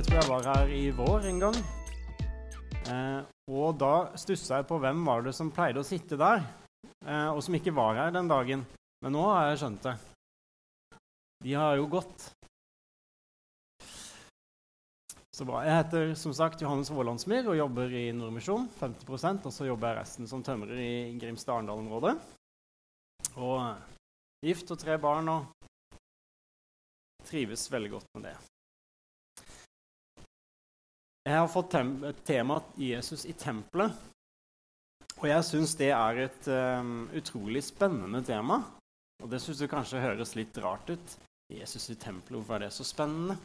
Jeg tror jeg var her i vår en gang. Eh, og da stussa jeg på hvem var det som pleide å sitte der, eh, og som ikke var her den dagen. Men nå har jeg skjønt det. De har jo gått. Så bra. Jeg heter som sagt Johannes Vålandsmyr og jobber i Nordmisjon. 50% Og så jobber jeg resten som tømrer i Grimstad-Arendal-området. Og gift og tre barn og trives veldig godt med det. Jeg har fått temaet tema Jesus i tempelet. Og jeg syns det er et um, utrolig spennende tema. Og det syns du kanskje høres litt rart ut. Jesus i tempelet, hvorfor er det så spennende?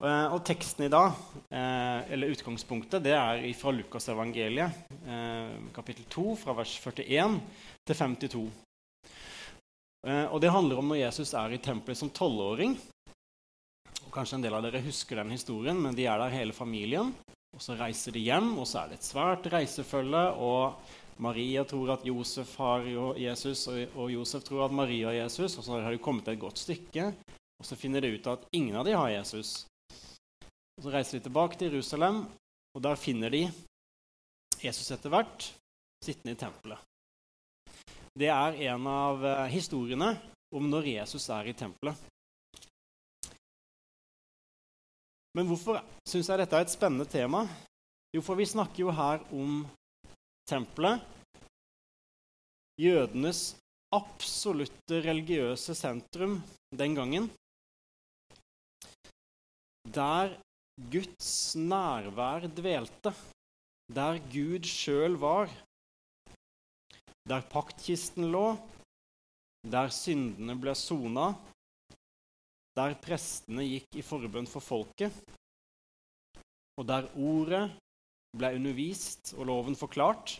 Uh, og teksten i dag, uh, eller utgangspunktet, det er fra Lukasevangeliet, uh, kapittel 2, fra vers 41 til 52. Uh, og det handler om når Jesus er i tempelet som tolvåring. Og Kanskje en del av dere husker den historien, men de er der hele familien. Og Så reiser de hjem, og så er det et svært reisefølge. og Maria tror at Josef har Jesus, og Josef tror at Maria har Jesus. Og så har de kommet et godt stykke, og så finner de ut at ingen av de har Jesus. Og Så reiser de tilbake til Jerusalem, og der finner de Jesus etter hvert sittende i tempelet. Det er en av eh, historiene om når Jesus er i tempelet. Men hvorfor syns jeg dette er et spennende tema? Jo, for vi snakker jo her om tempelet. Jødenes absolutte religiøse sentrum den gangen. Der Guds nærvær dvelte. Der Gud sjøl var. Der paktkisten lå. Der syndene ble sona der prestene gikk i forbønn for folket, og der ordet ble undervist og loven forklart.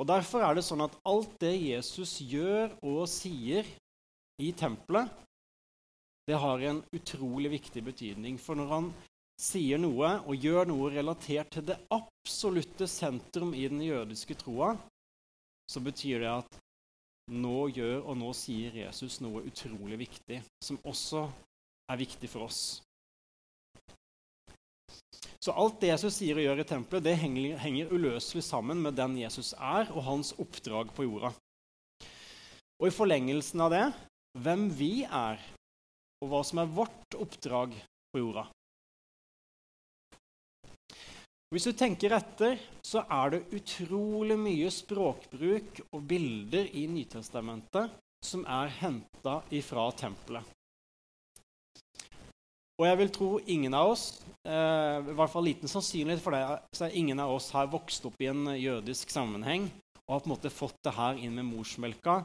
Og Derfor er det sånn at alt det Jesus gjør og sier i tempelet, det har en utrolig viktig betydning. For når han sier noe og gjør noe relatert til det absolutte sentrum i den jødiske troa, så betyr det at nå gjør og nå sier Jesus noe utrolig viktig, som også er viktig for oss. Så alt det Jesus sier og gjør i tempelet, det henger, henger uløselig sammen med den Jesus er, og hans oppdrag på jorda. Og i forlengelsen av det hvem vi er, og hva som er vårt oppdrag på jorda. Hvis du tenker etter, så er det utrolig mye språkbruk og bilder i Nytestamentet som er henta ifra tempelet. Og jeg vil tro ingen av oss, eh, i hvert fall liten sannsynlighet for det, så er ingen av oss har vokst opp i en jødisk sammenheng og har på en måte fått det her inn med morsmelka.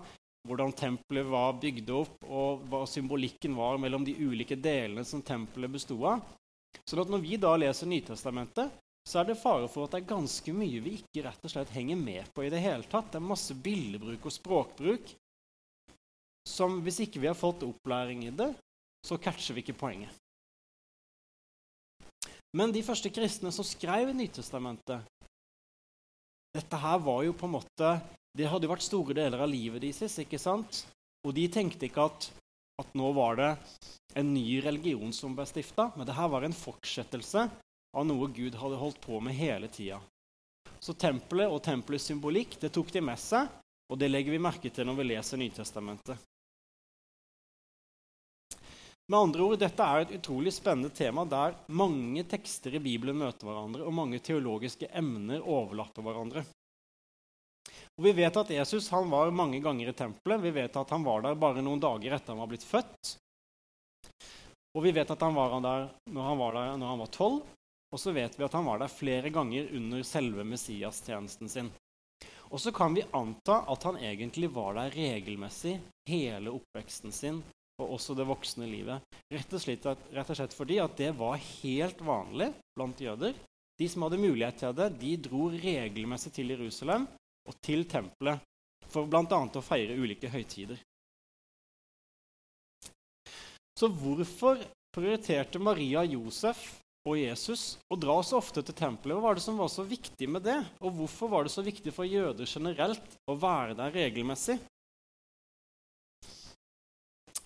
Hvordan tempelet var bygd opp, og hva symbolikken var mellom de ulike delene som tempelet bestod av. Så når vi da leser Nytestamentet, så er det fare for at det er ganske mye vi ikke rett og slett henger med på i det hele tatt. Det er masse bildebruk og språkbruk som hvis ikke vi har fått opplæring i det, så catcher vi ikke poenget. Men de første kristne som skrev Nytestamentet Dette her var jo på en måte Det hadde jo vært store deler av livet deres, ikke sant? Og de tenkte ikke at, at nå var det en ny religion som ble stifta, men det her var en fortsettelse av noe Gud hadde holdt på med hele tida. Så tempelet og tempelets symbolikk det tok de med seg, og det legger vi merke til når vi leser Nytestamentet. Med andre ord, Dette er et utrolig spennende tema der mange tekster i Bibelen møter hverandre, og mange teologiske emner overlapper hverandre. Og Vi vet at Jesus han var mange ganger i tempelet. Vi vet at han var der bare noen dager etter han var blitt født. Og vi vet at han var der når han var der når han var tolv, og så vet vi at han var der flere ganger under selve Messias-tjenesten sin. Og så kan vi anta at han egentlig var der regelmessig hele oppveksten sin og også det voksne livet. Rett og, slett, rett og slett fordi at det var helt vanlig blant jøder. De som hadde mulighet til det, de dro regelmessig til Jerusalem og til tempelet for bl.a. å feire ulike høytider. Så hvorfor prioriterte Maria Josef og Jesus og dra så ofte til tempelet. Hva var det som var så viktig med det? Og hvorfor var det så viktig for jøder generelt å være der regelmessig?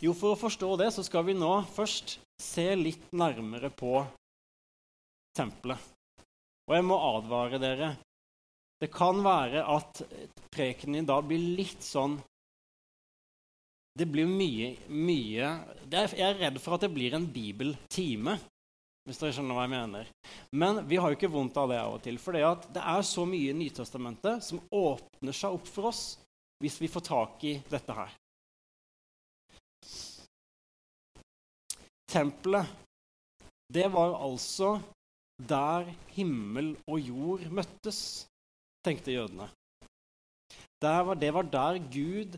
Jo, For å forstå det så skal vi nå først se litt nærmere på tempelet. Og jeg må advare dere. Det kan være at prekenen i dag blir litt sånn Det blir mye, mye Jeg er redd for at det blir en bibeltime, hvis dere skjønner hva jeg mener. Men vi har jo ikke vondt av det av og til. For det er så mye i Nytestamentet som åpner seg opp for oss hvis vi får tak i dette her. Tempelet, det var altså der himmel og jord møttes, tenkte jødene. Var, det var der Gud,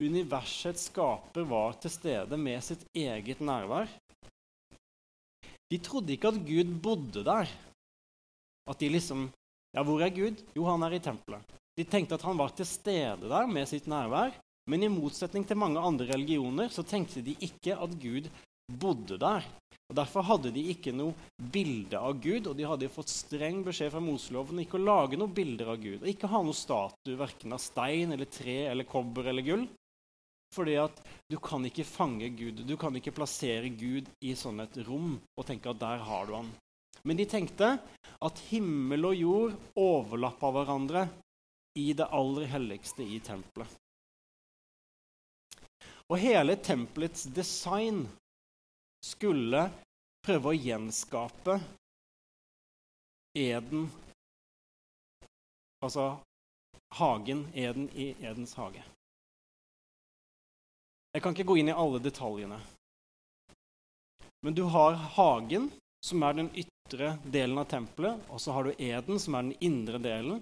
universets skaper, var til stede med sitt eget nærvær. De trodde ikke at Gud bodde der. At de liksom Ja, hvor er Gud? Jo, han er i tempelet. De tenkte at han var til stede der med sitt nærvær. Men i motsetning til mange andre religioner så tenkte de ikke at Gud bodde der. Og Derfor hadde de ikke noe bilde av Gud, og de hadde fått streng beskjed fra Moseloven ikke å lage noen bilder av Gud. Og ikke ha noe statue verken av stein eller tre eller kobber eller gull. Fordi at du kan ikke fange Gud. Du kan ikke plassere Gud i sånn et rom og tenke at der har du han. Men de tenkte at himmel og jord overlappa hverandre i det aller helligste i tempelet. Og hele tempelets design skulle prøve å gjenskape Eden Altså hagen, Eden i Edens hage. Jeg kan ikke gå inn i alle detaljene. Men du har hagen, som er den ytre delen av tempelet. Og så har du Eden, som er den indre delen.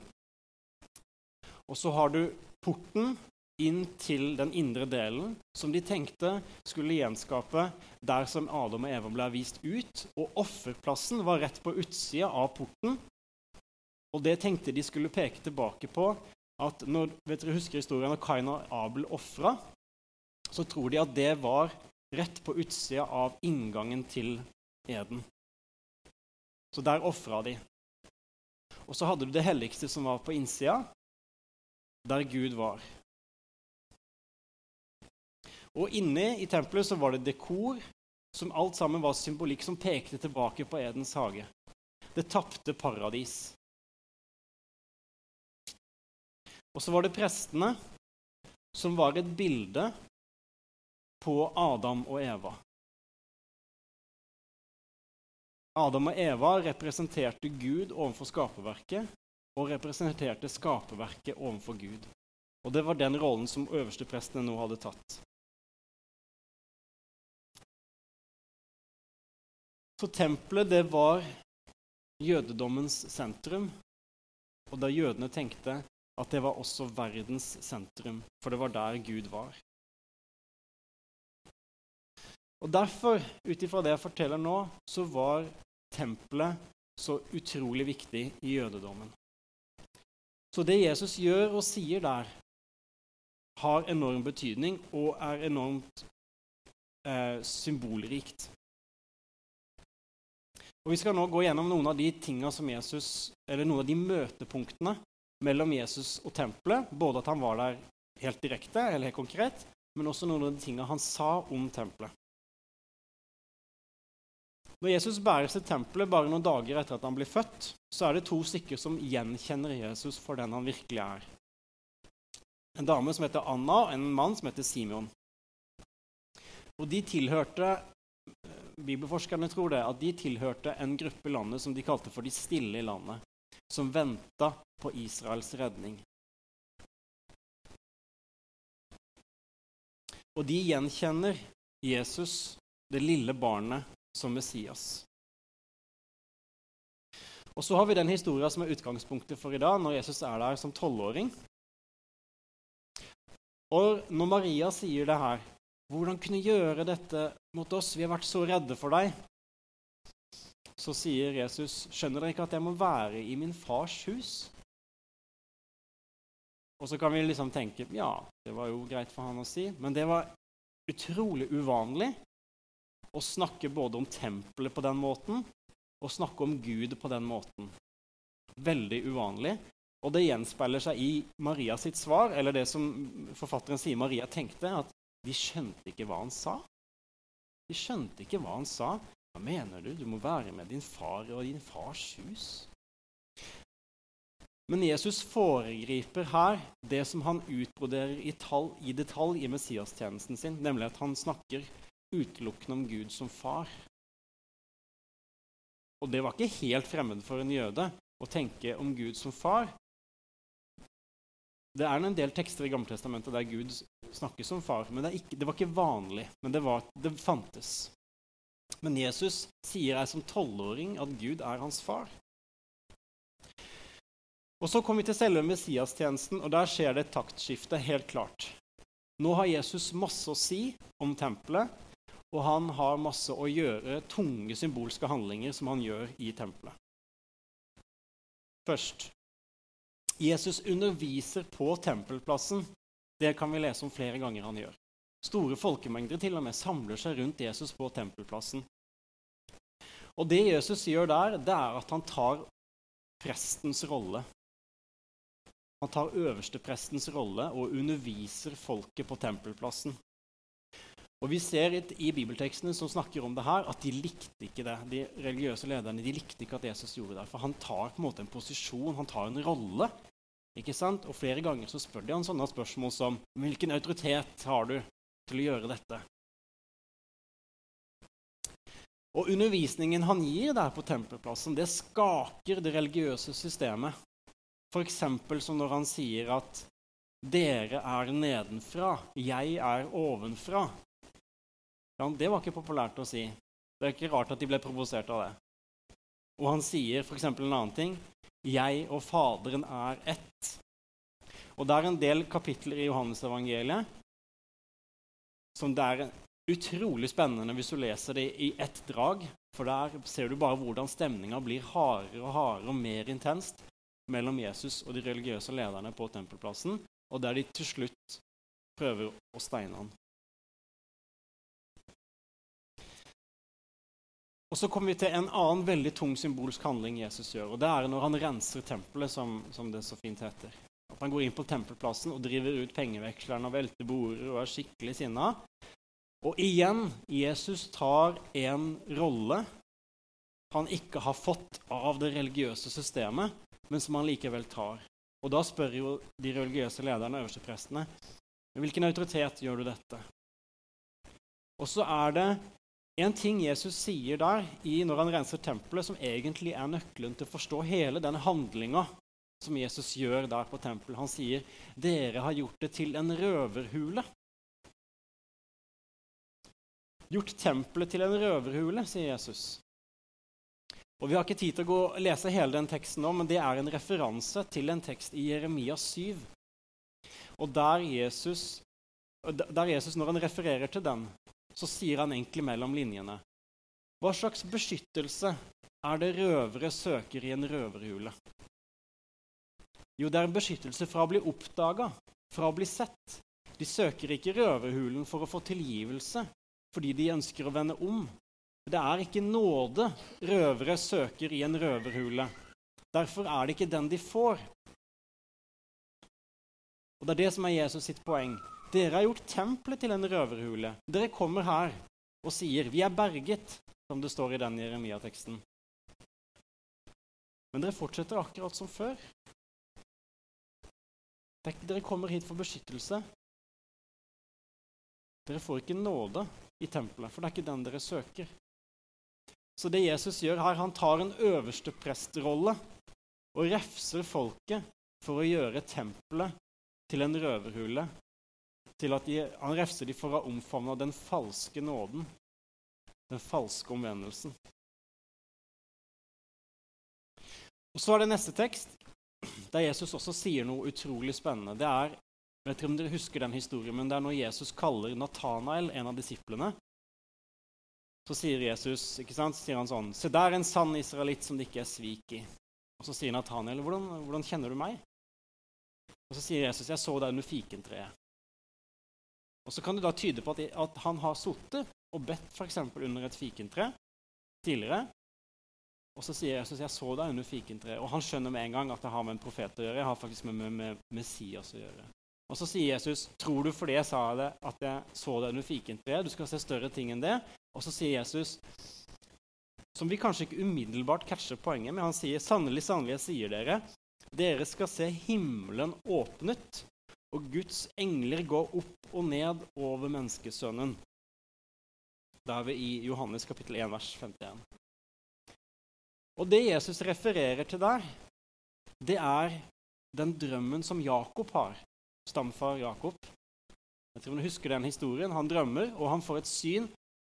Og så har du porten, inn til den indre delen, som de tenkte skulle gjenskape der som Adam og Eva ble vist ut. Og offerplassen var rett på utsida av porten. Og det tenkte de skulle peke tilbake på at når vet dere husker historien når Kain og Abel ofra, så tror de at det var rett på utsida av inngangen til Eden. Så der ofra de. Og så hadde du det helligste som var på innsida, der Gud var. Og inne i tempelet så var det dekor, som alt sammen var symbolikk som pekte tilbake på Edens hage. Det tapte paradis. Og så var det prestene, som var et bilde på Adam og Eva. Adam og Eva representerte Gud overfor skaperverket og representerte skaperverket overfor Gud. Og Det var den rollen som øversteprestene nå hadde tatt. Så tempelet, det var jødedommens sentrum. Og da jødene tenkte at det var også verdens sentrum, for det var der Gud var. Og Derfor, ut ifra det jeg forteller nå, så var tempelet så utrolig viktig i jødedommen. Så det Jesus gjør og sier der, har enorm betydning og er enormt eh, symbolrikt. Og Vi skal nå gå gjennom noen av de tingene som Jesus, eller noen av de møtepunktene mellom Jesus og tempelet. Både at han var der helt direkte, eller helt konkret, men også noen av de tingene han sa om tempelet. Når Jesus bæres til tempelet bare noen dager etter at han blir født, så er det to stykker som gjenkjenner Jesus for den han virkelig er. En dame som heter Anna, og en mann som heter Simeon. Og De tilhørte bibelforskerne tror det, at de tilhørte en gruppe i landet som de kalte for de stille i landet, som venta på Israels redning. Og de gjenkjenner Jesus, det lille barnet, som Messias. Og så har vi den historien som er utgangspunktet for i dag, når Jesus er der som tolvåring. Og når Maria sier det her hvordan kunne gjøre dette mot oss? Vi har vært så redde for deg. Så sier Jesus, 'Skjønner dere ikke at jeg må være i min fars hus?' Og så kan vi liksom tenke ja, det var jo greit for han å si, men det var utrolig uvanlig å snakke både om tempelet på den måten og snakke om Gud på den måten. Veldig uvanlig. Og det gjenspeiler seg i Maria sitt svar, eller det som forfatteren sier Maria tenkte, at de skjønte ikke hva han sa. De skjønte ikke hva han sa. Hva mener du? Du må være med din far og din fars hus. Men Jesus foregriper her det som han utbroderer i, i detalj i Messias-tjenesten sin, nemlig at han snakker utelukkende om Gud som far. Og det var ikke helt fremmed for en jøde å tenke om Gud som far. Det er en del tekster i Gammeltestamentet der Gud snakkes som far. men Det, ikke, det var ikke vanlig, men det, var, det fantes. Men Jesus sier jeg som tolvåring at Gud er hans far. Og Så kommer vi til selve Messias-tjenesten, og der skjer det et taktskifte. helt klart. Nå har Jesus masse å si om tempelet, og han har masse å gjøre, tunge symbolske handlinger som han gjør i tempelet. Først Jesus underviser på tempelplassen. Det kan vi lese om flere ganger han gjør. Store folkemengder til og med samler seg rundt Jesus på tempelplassen. Og Det Jesus gjør der, det er at han tar prestens rolle han tar øversteprestens rolle og underviser folket på tempelplassen. Og Vi ser i bibeltekstene som snakker om det her, at de likte ikke det. De religiøse lederne de likte ikke at Jesus gjorde det. For han tar på en måte en posisjon, han tar en rolle. ikke sant? Og Flere ganger så spør de han sånne spørsmål som Hvilken autoritet har du til å gjøre dette? Og Undervisningen han gir der på tempelplassen, det skaker det religiøse systemet. F.eks. som når han sier at 'dere er nedenfra, jeg er ovenfra'. Ja, det var ikke populært å si. Det er ikke rart at de ble provosert av det. Og han sier f.eks. en annen ting 'Jeg og Faderen er ett'. Og det er en del kapitler i Johannesevangeliet som det er utrolig spennende hvis du leser det i ett drag. For der ser du bare hvordan stemninga blir hardere og hardere og mer intenst mellom Jesus og de religiøse lederne på tempelplassen, og der de til slutt prøver å steine han. Og Så kommer vi til en annen veldig tung symbolsk handling Jesus gjør. og Det er når han renser tempelet, som, som det så fint heter. At Han går inn på tempelplassen og driver ut pengevekslerne og velter bordet og er skikkelig sinna. Og igjen Jesus tar en rolle han ikke har fått av det religiøse systemet, men som han likevel tar. Og Da spør jo de religiøse lederne, øversteprestene, hvilken autoritet gjør du dette? Og så er det en ting Jesus sier der når han renser tempelet, som egentlig er nøkkelen til å forstå hele den handlinga som Jesus gjør der på tempelet. Han sier, 'Dere har gjort det til en røverhule'. Gjort tempelet til en røverhule, sier Jesus. Og Vi har ikke tid til å gå og lese hele den teksten nå, men det er en referanse til en tekst i Jeremia 7. Og der Jesus, der Jesus, når han refererer til den, så sier han egentlig mellom linjene Hva slags beskyttelse er det røvere søker i en røverhule? Jo, det er en beskyttelse fra å bli oppdaga, fra å bli sett. De søker ikke røverhulen for å få tilgivelse fordi de ønsker å vende om, det er ikke nåde røvere søker i en røverhule. Derfor er det ikke den de får. Og Det er det som er Jesus sitt poeng. Dere har gjort tempelet til en røverhule. Dere kommer her og sier 'Vi er berget', som det står i den Jeremia-teksten. Men dere fortsetter akkurat som før. Dere kommer hit for beskyttelse. Dere får ikke nåde i tempelet, for det er ikke den dere søker. Så det Jesus gjør her, han tar en øverste prestrolle og refser folket for å gjøre tempelet til en røverhule. Til at de, han refser dem for å ha omfavna den falske nåden, den falske omvendelsen. Og Så er det neste tekst, der Jesus også sier noe utrolig spennende. Det er, jeg vet ikke om dere husker den historien, men det er når Jesus kaller Natanael, en av disiplene, så sier Jesus ikke sant, så sier han sånn Se, der er en sann israelitt som det ikke er svik i. Og så sier Nathaniel, hvordan, hvordan kjenner du meg? Og så sier Jesus, jeg så deg under fikentreet. Og så kan det da tyde på at, at han har sittet og bedt f.eks. under et fikentre tidligere. Og så sier Jesus, jeg så deg under fikentreet. Og han skjønner med en gang at det har med en profet å gjøre. Jeg har faktisk med, med, med Messias å gjøre. Og så sier Jesus, tror du fordi jeg sa det, at jeg så deg under fikentreet? Du skal se større ting enn det. Og så sier Jesus, som vi kanskje ikke umiddelbart catcher poenget men han sier sannelig, sannelig, jeg sier dere, dere skal se himmelen åpnet, og Guds engler går opp og ned over menneskesønnen. Da er vi i Johannes kapittel 1, vers 51. Og det Jesus refererer til der, det er den drømmen som Jakob har, stamfar Jakob. Jeg tror du husker den historien. Han drømmer, og han får et syn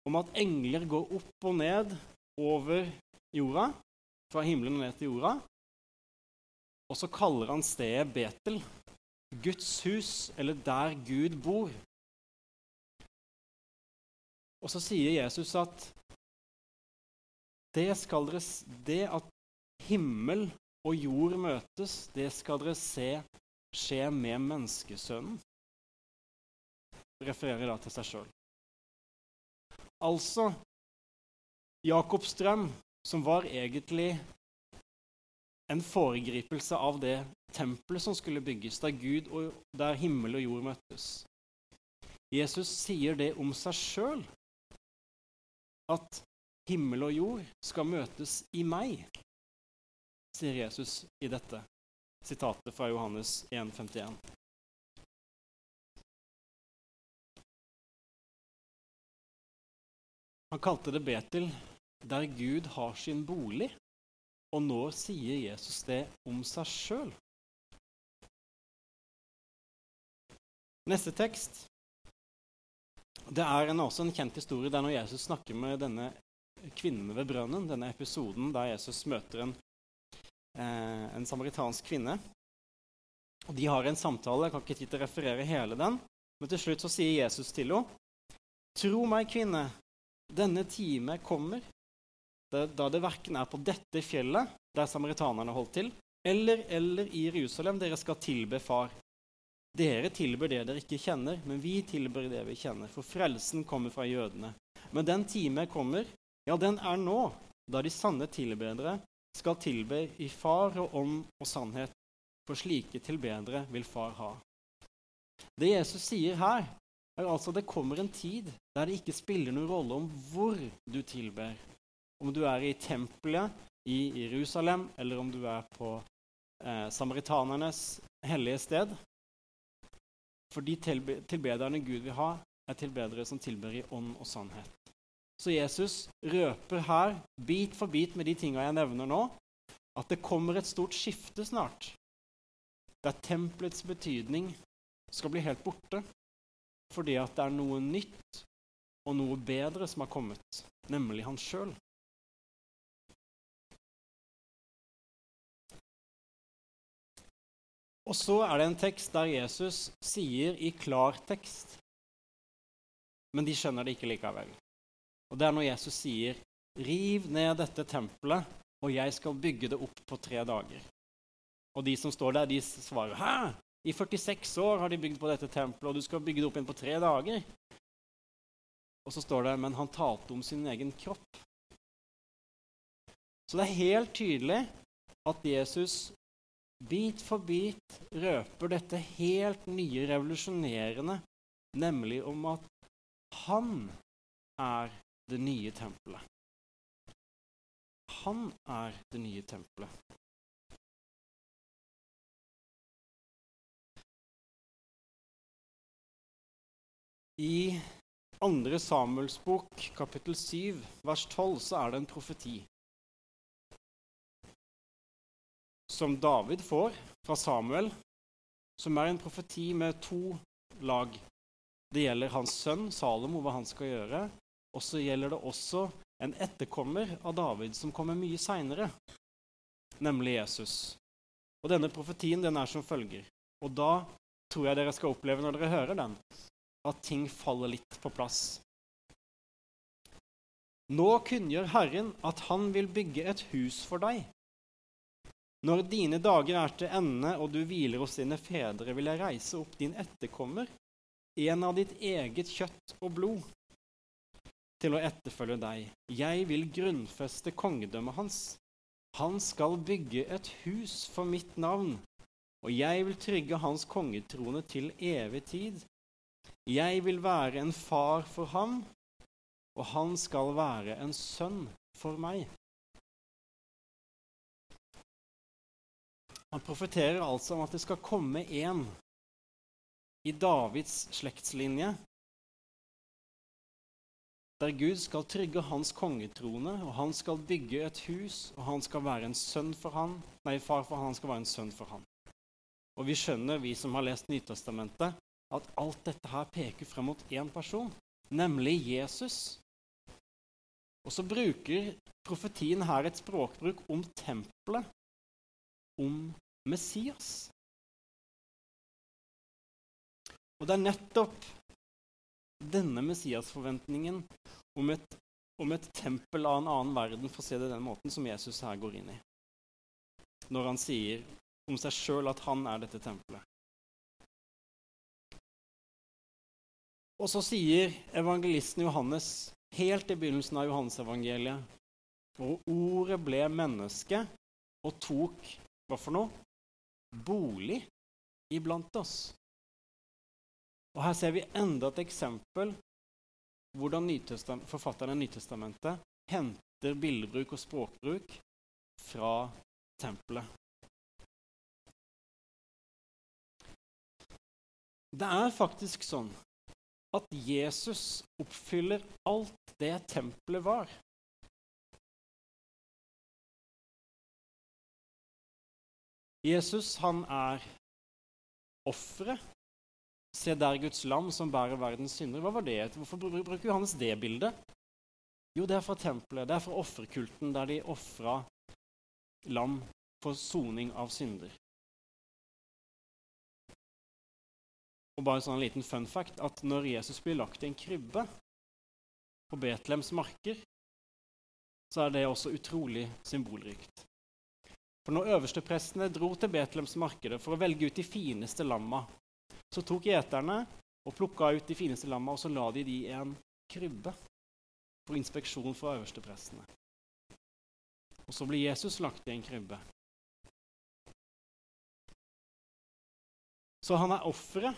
om at engler går opp og ned over jorda, fra himmelen og ned til jorda. Og så kaller han stedet Betel, Guds hus, eller der Gud bor. Og så sier Jesus at det, dere, det at himmel og jord møtes, det skal dere se skje med menneskesønnen. Refererer da til seg sjøl. Altså Jakobs drøm, som var egentlig en foregripelse av det tempelet som skulle bygges, der Gud og der himmel og jord møttes. Jesus sier det om seg sjøl, at himmel og jord skal møtes i meg, sier Jesus i dette sitatet fra Johannes 1,51. Han kalte det Betel, der Gud har sin bolig. Og nå sier Jesus det om seg sjøl. Neste tekst det er en, også en kjent historie. Det er når Jesus snakker med denne kvinnen ved brønnen. Denne episoden der Jesus møter en, eh, en samaritansk kvinne. Og De har en samtale. Jeg kan ikke tid til å referere hele den. Men til slutt så sier Jesus til henne, 'Tro meg, kvinne, denne time kommer, da det verken er på dette fjellet, der samaritanerne holdt til, eller, eller i Jerusalem dere skal tilbe Far. Dere tilber det dere ikke kjenner, men vi tilber det vi kjenner, for frelsen kommer fra jødene. Men den time kommer, ja, den er nå, da de sanne tilbedere skal tilbe i Far og ånd og sannhet, for slike tilbedere vil Far ha. Det Jesus sier her, er altså at det kommer en tid der det ikke spiller noen rolle om hvor du tilber. Om du er i tempelet i Jerusalem, eller om du er på eh, samaritanernes hellige sted. For de tilbederne Gud vil ha, er tilbedere som tilber i ånd og sannhet. Så Jesus røper her, bit for bit med de tinga jeg nevner nå, at det kommer et stort skifte snart. Der tempelets betydning skal bli helt borte fordi at det er noe nytt og noe bedre som har kommet, nemlig han sjøl. Og så er det en tekst der Jesus sier i klartekst Men de skjønner det ikke likevel. Og det er når Jesus sier, 'Riv ned dette tempelet, og jeg skal bygge det opp på tre dager'. Og de som står der, de svarer, 'Hæ? I 46 år har de bygd på dette tempelet, og du skal bygge det opp igjen på tre dager'. Og så står det, 'Men han talte om sin egen kropp'. Så det er helt tydelig at Jesus bit for bit røper dette helt nye, revolusjonerende, nemlig om at han er det nye tempelet. Han er det nye tempelet. I 2. Samuels bok, kapittel 7, vers 12, så er det en profeti. Som David får fra Samuel, som er en profeti med to lag. Det gjelder hans sønn Salomo, hva han skal gjøre, og så gjelder det også en etterkommer av David som kommer mye seinere, nemlig Jesus. Og Denne profetien den er som følger. Og da tror jeg dere skal oppleve når dere hører den, at ting faller litt på plass. Nå kunngjør Herren at han vil bygge et hus for deg. Når dine dager er til ende og du hviler hos dine fedre, vil jeg reise opp din etterkommer, en av ditt eget kjøtt og blod til å etterfølge deg. Jeg vil grunnfeste kongedømmet hans. Han skal bygge et hus for mitt navn, og jeg vil trygge hans kongetrone til evig tid. Jeg vil være en far for ham, og han skal være en sønn for meg. Han profeterer altså om at det skal komme en i Davids slektslinje, der Gud skal trygge hans kongetrone, og han skal bygge et hus, og han skal være en sønn for han, nei, far for han, skal være en sønn for han. Og vi skjønner, vi som har lest Nytestamentet, at alt dette her peker frem mot én person, nemlig Jesus. Og så bruker profetien her et språkbruk om tempelet, om Messias. Og det er nettopp denne Messias-forventningen om et, om et tempel av en annen verden, for å se det den måten, som Jesus her går inn i. Når han sier om seg sjøl at han er dette tempelet. Og så sier evangelisten Johannes helt i begynnelsen av Johannesevangeliet Og ordet ble menneske og tok hva for noe? Bolig iblant oss. Og Her ser vi enda et eksempel hvordan forfatteren av Nytestamentet henter bildebruk og språkbruk fra tempelet. Det er faktisk sånn at Jesus oppfyller alt det tempelet var. Jesus han er offeret. Se der Guds lam som bærer verdens synder. Hva var det? Hvorfor bruker Johannes det bildet? Jo, det er fra tempelet. Det er fra offerkulten, der de ofra lam for soning av synder. Og bare en sånn liten fun fact at når Jesus blir lagt i en krybbe på Betlehems marker, så er det også utrolig symbolrikt. For når øversteprestene dro til Betlehemsmarkedet for å velge ut de fineste lamma, så tok gjeterne og plukka ut de fineste lamma, og så la de de i en krybbe for inspeksjon fra øversteprestene. Og så blir Jesus lagt i en krybbe. Så han er offeret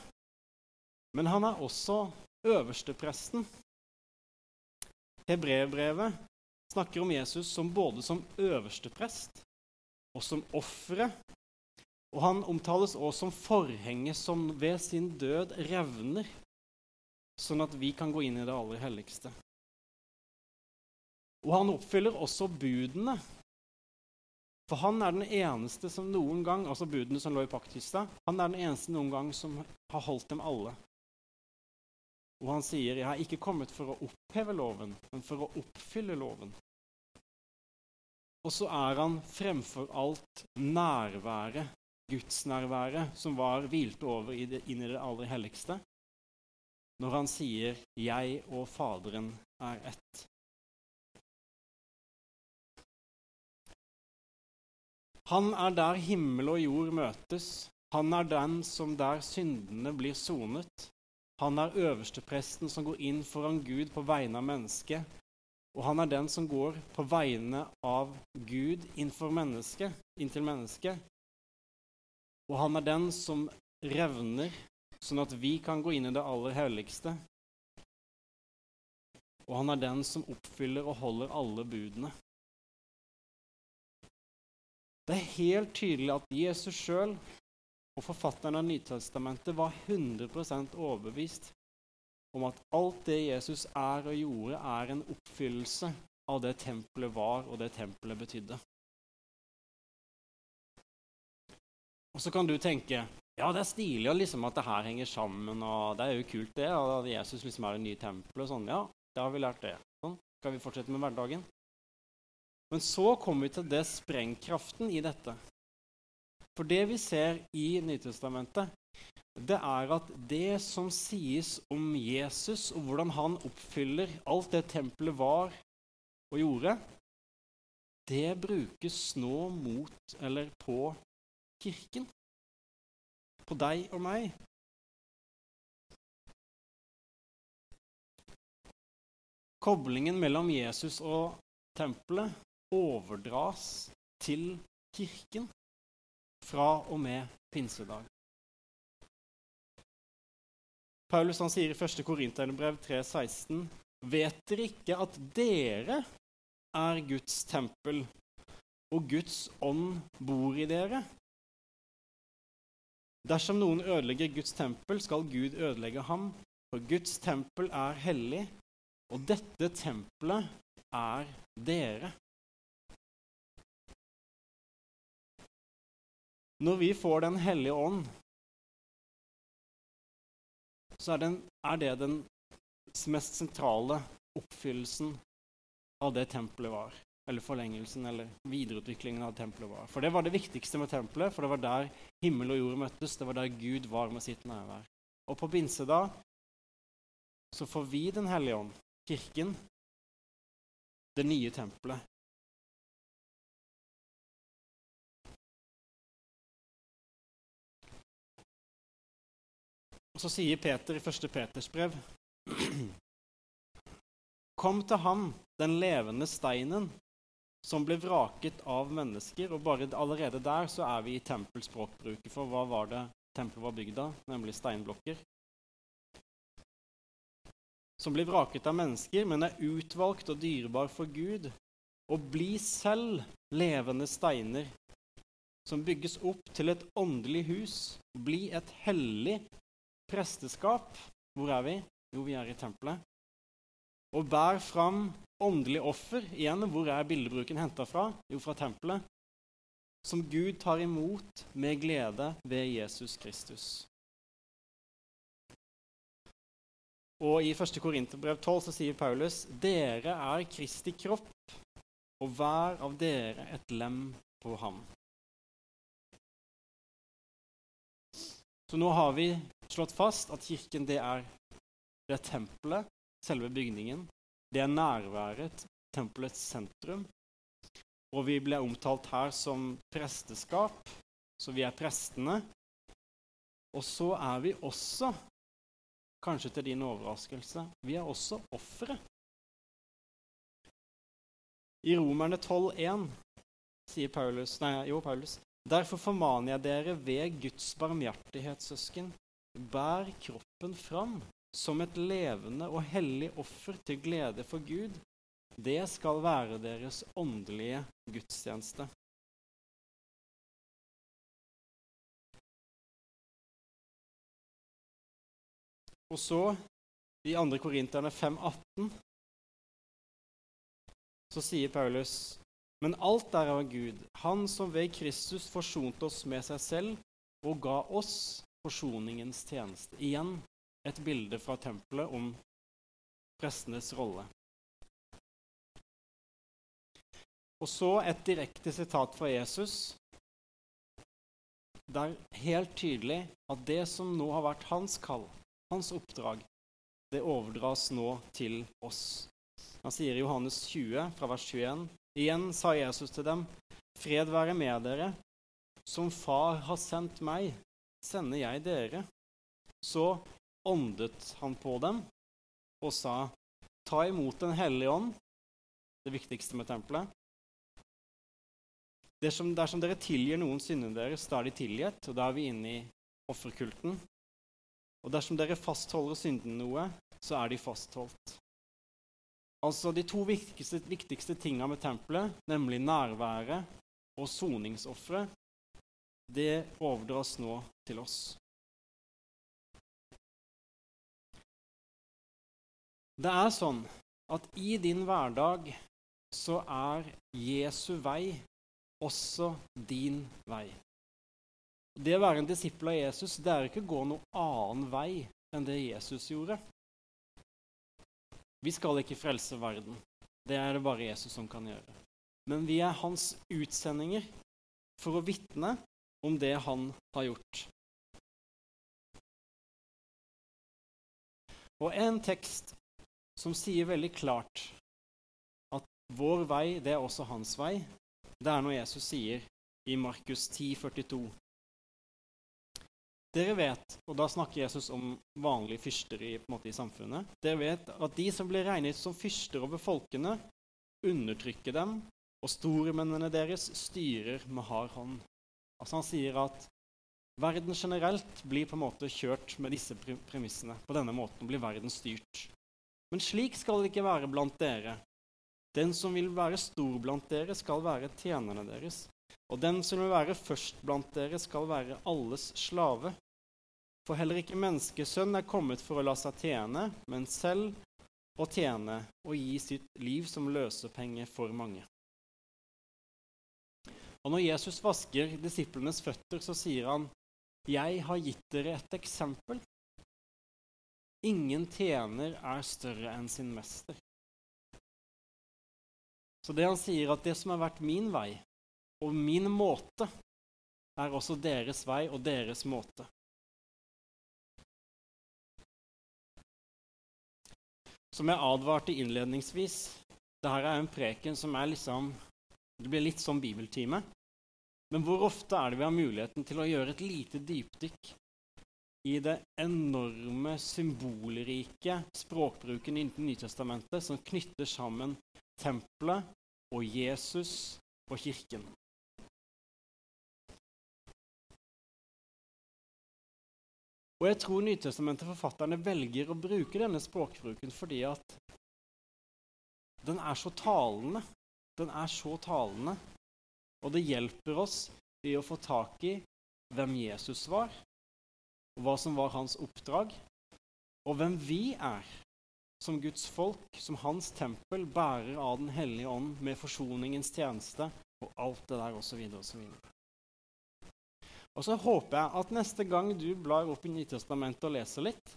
men han er også øverstepresten. Hebreerbrevet snakker om Jesus som både som øversteprest og som offeret. Og han omtales også som forhenget som ved sin død revner, sånn at vi kan gå inn i det aller helligste. Og han oppfyller også budene. For han er den eneste som noen gang altså budene som lå i paktkista, han er den eneste noen gang som har holdt dem alle. Og han sier, 'Jeg har ikke kommet for å oppheve loven, men for å oppfylle loven'. Og så er han fremfor alt nærværet, gudsnærværet, som var hvilte over i det, inn i det aller helligste, når han sier 'Jeg og Faderen er ett'. Han er der himmel og jord møtes. Han er den som der syndene blir sonet. Han er øverstepresten som går inn foran Gud på vegne av mennesket. Og han er den som går på vegne av Gud innfor mennesket, inntil mennesket. Og han er den som revner, sånn at vi kan gå inn i det aller helligste. Og han er den som oppfyller og holder alle budene. Det er helt tydelig at Jesus sjøl og forfatteren av Nytestamentet var 100 overbevist om at alt det Jesus er og gjorde, er en oppfyllelse av det tempelet var, og det tempelet betydde. Og så kan du tenke ja, det er stilig liksom at det her henger sammen, og det er jo kult, det. Og Jesus liksom er det nye tempelet. Sånn, ja, det har vi lært det. Sånn, skal vi fortsette med hverdagen? Men så kommer vi til det sprengkraften i dette. For det vi ser i Nytestamentet, det er at det som sies om Jesus, og hvordan han oppfyller alt det tempelet var og gjorde, det brukes nå mot eller på kirken. På deg og meg. Koblingen mellom Jesus og tempelet overdras til kirken fra og med pinsedag. Paulus han sier i 1. Korinterbrev 3,16.: vet dere ikke at dere er Guds tempel, og Guds ånd bor i dere? Dersom noen ødelegger Guds tempel, skal Gud ødelegge ham, for Guds tempel er hellig, og dette tempelet er dere. Når vi får Den hellige ånd, så er, den, er det den mest sentrale oppfyllelsen av det tempelet var. Eller forlengelsen eller videreutviklingen av tempelet var. For det var det viktigste med tempelet, for det var der himmel og jord møttes. Det var der Gud var med sitt nærvær. Og på pinsedag så får vi Den hellige ånd, kirken, det nye tempelet. Så sier Peter i 1. Peters brev Kom til ham, den levende steinen, som ble vraket av mennesker. Og bare allerede der så er vi i tempelspråkbruket. For hva var det tempelet var bygd av? Nemlig steinblokker. Som blir vraket av mennesker, men er utvalgt og dyrebar for Gud. Og bli selv levende steiner, som bygges opp til et åndelig hus. Bli et hellig presteskap. Hvor er vi? Jo, vi er i tempelet. Og bær fram åndelig offer. Igjen, hvor er bildebruken henta fra? Jo, fra tempelet. Som Gud tar imot med glede ved Jesus Kristus. Og I 1. Korinterbrev 12 så sier Paulus.: Dere er Kristi kropp, og hver av dere et lem på ham. Så nå har vi slått fast at kirken det er det er tempelet, selve bygningen. Det er nærværet, tempelets sentrum. Og vi ble omtalt her som presteskap, så vi er prestene. Og så er vi også, kanskje til din overraskelse, vi er også ofre. I Romerne 12,1 sier Paulus, nei, jo, Paulus Derfor formaner jeg dere ved Guds barmhjertighet, søsken, bær kroppen fram som et levende og hellig offer til glede for Gud. Det skal være deres åndelige gudstjeneste. Og så, i 2. Korinterne 5,18, så sier Paulus men alt er av Gud, Han som ved Kristus forsonte oss med seg selv og ga oss forsoningens tjeneste. Igjen et bilde fra tempelet om prestenes rolle. Og så et direkte sitat fra Jesus. Det er helt tydelig at det som nå har vært hans kall, hans oppdrag, det overdras nå til oss. Han sier i Johannes 20, fra vers 21.: Igjen sa Jesus til dem, Fred være med dere. Som Far har sendt meg, sender jeg dere. Så åndet han på dem og sa, ta imot Den hellige ånd, det viktigste med tempelet. Dersom, dersom dere tilgir noen syndene deres, da er de tilgitt, og da er vi inne i offerkulten. Og dersom dere fastholder syndene noe, så er de fastholdt. Altså De to viktigste, viktigste tinga med tempelet, nemlig nærværet og soningsofferet, det overdras nå til oss. Det er sånn at i din hverdag så er Jesu vei også din vei. Det å være en disippel av Jesus det er ikke å gå noen annen vei enn det Jesus gjorde. Vi skal ikke frelse verden. Det er det bare Jesus som kan gjøre. Men vi er hans utsendinger for å vitne om det han har gjort. Og en tekst som sier veldig klart at vår vei, det er også hans vei, det er når Jesus sier i Markus 10, 42. Dere vet, og da snakker Jesus om vanlige fyrster i, måte, i samfunnet Dere vet at de som blir regnet som fyrster over folkene, undertrykker dem, og stormennene deres styrer med hard hånd. Altså Han sier at verden generelt blir på en måte kjørt med disse premissene. På denne måten blir verden styrt. Men slik skal det ikke være blant dere. Den som vil være stor blant dere, skal være tjenerne deres. Og den som vil være først blant dere, skal være alles slave. For heller ikke menneskesønn er kommet for å la seg tjene, men selv å tjene og gi sitt liv som løsepenge for mange. Og Når Jesus vasker disiplenes føtter, så sier han, 'Jeg har gitt dere et eksempel.' Ingen tjener er større enn sin mester. Så det han sier, at det som har vært min vei og min måte, er også deres vei og deres måte. Som jeg advarte innledningsvis, dette er en preken som er liksom Det blir litt sånn bibeltime. Men hvor ofte er det vi har muligheten til å gjøre et lite dypdykk i det enorme, symbolrike språkbruken i Nytestamentet som knytter sammen tempelet og Jesus og kirken? Og jeg tror Nytestamentet-forfatterne velger å bruke denne språkbruken fordi at den er så talende. Den er så talende, og det hjelper oss i å få tak i hvem Jesus var, og hva som var hans oppdrag, og hvem vi er som Guds folk, som hans tempel, bærer av Den hellige ånd med forsoningens tjeneste og alt det der osv. osv. Og så håper jeg at neste gang du blar opp i Nytestamentet og leser litt,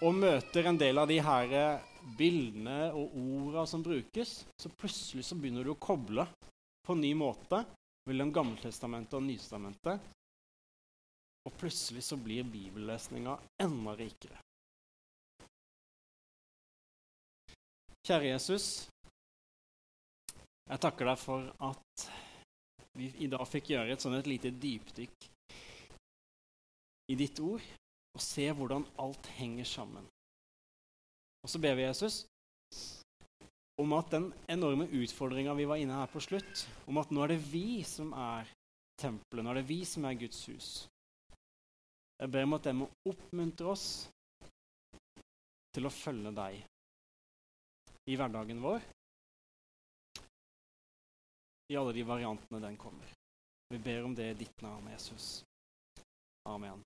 og møter en del av de her bildene og orda som brukes, så plutselig så begynner du å koble på en ny måte mellom Gammeltestamentet og Nytestamentet. Og plutselig så blir bibellesninga enda rikere. Kjære Jesus, jeg takker deg for at vi i dag fikk gjøre et sånn et lite dypdykk i ditt ord og se hvordan alt henger sammen. Og så ber vi Jesus om at den enorme utfordringa vi var inne her på slutt, om at nå er det vi som er tempelet, nå er det vi som er Guds hus. Jeg ber om at det må oppmuntre oss til å følge deg i hverdagen vår i alle de variantene den kommer. Vi ber om det i ditt navn, Jesus. Amen.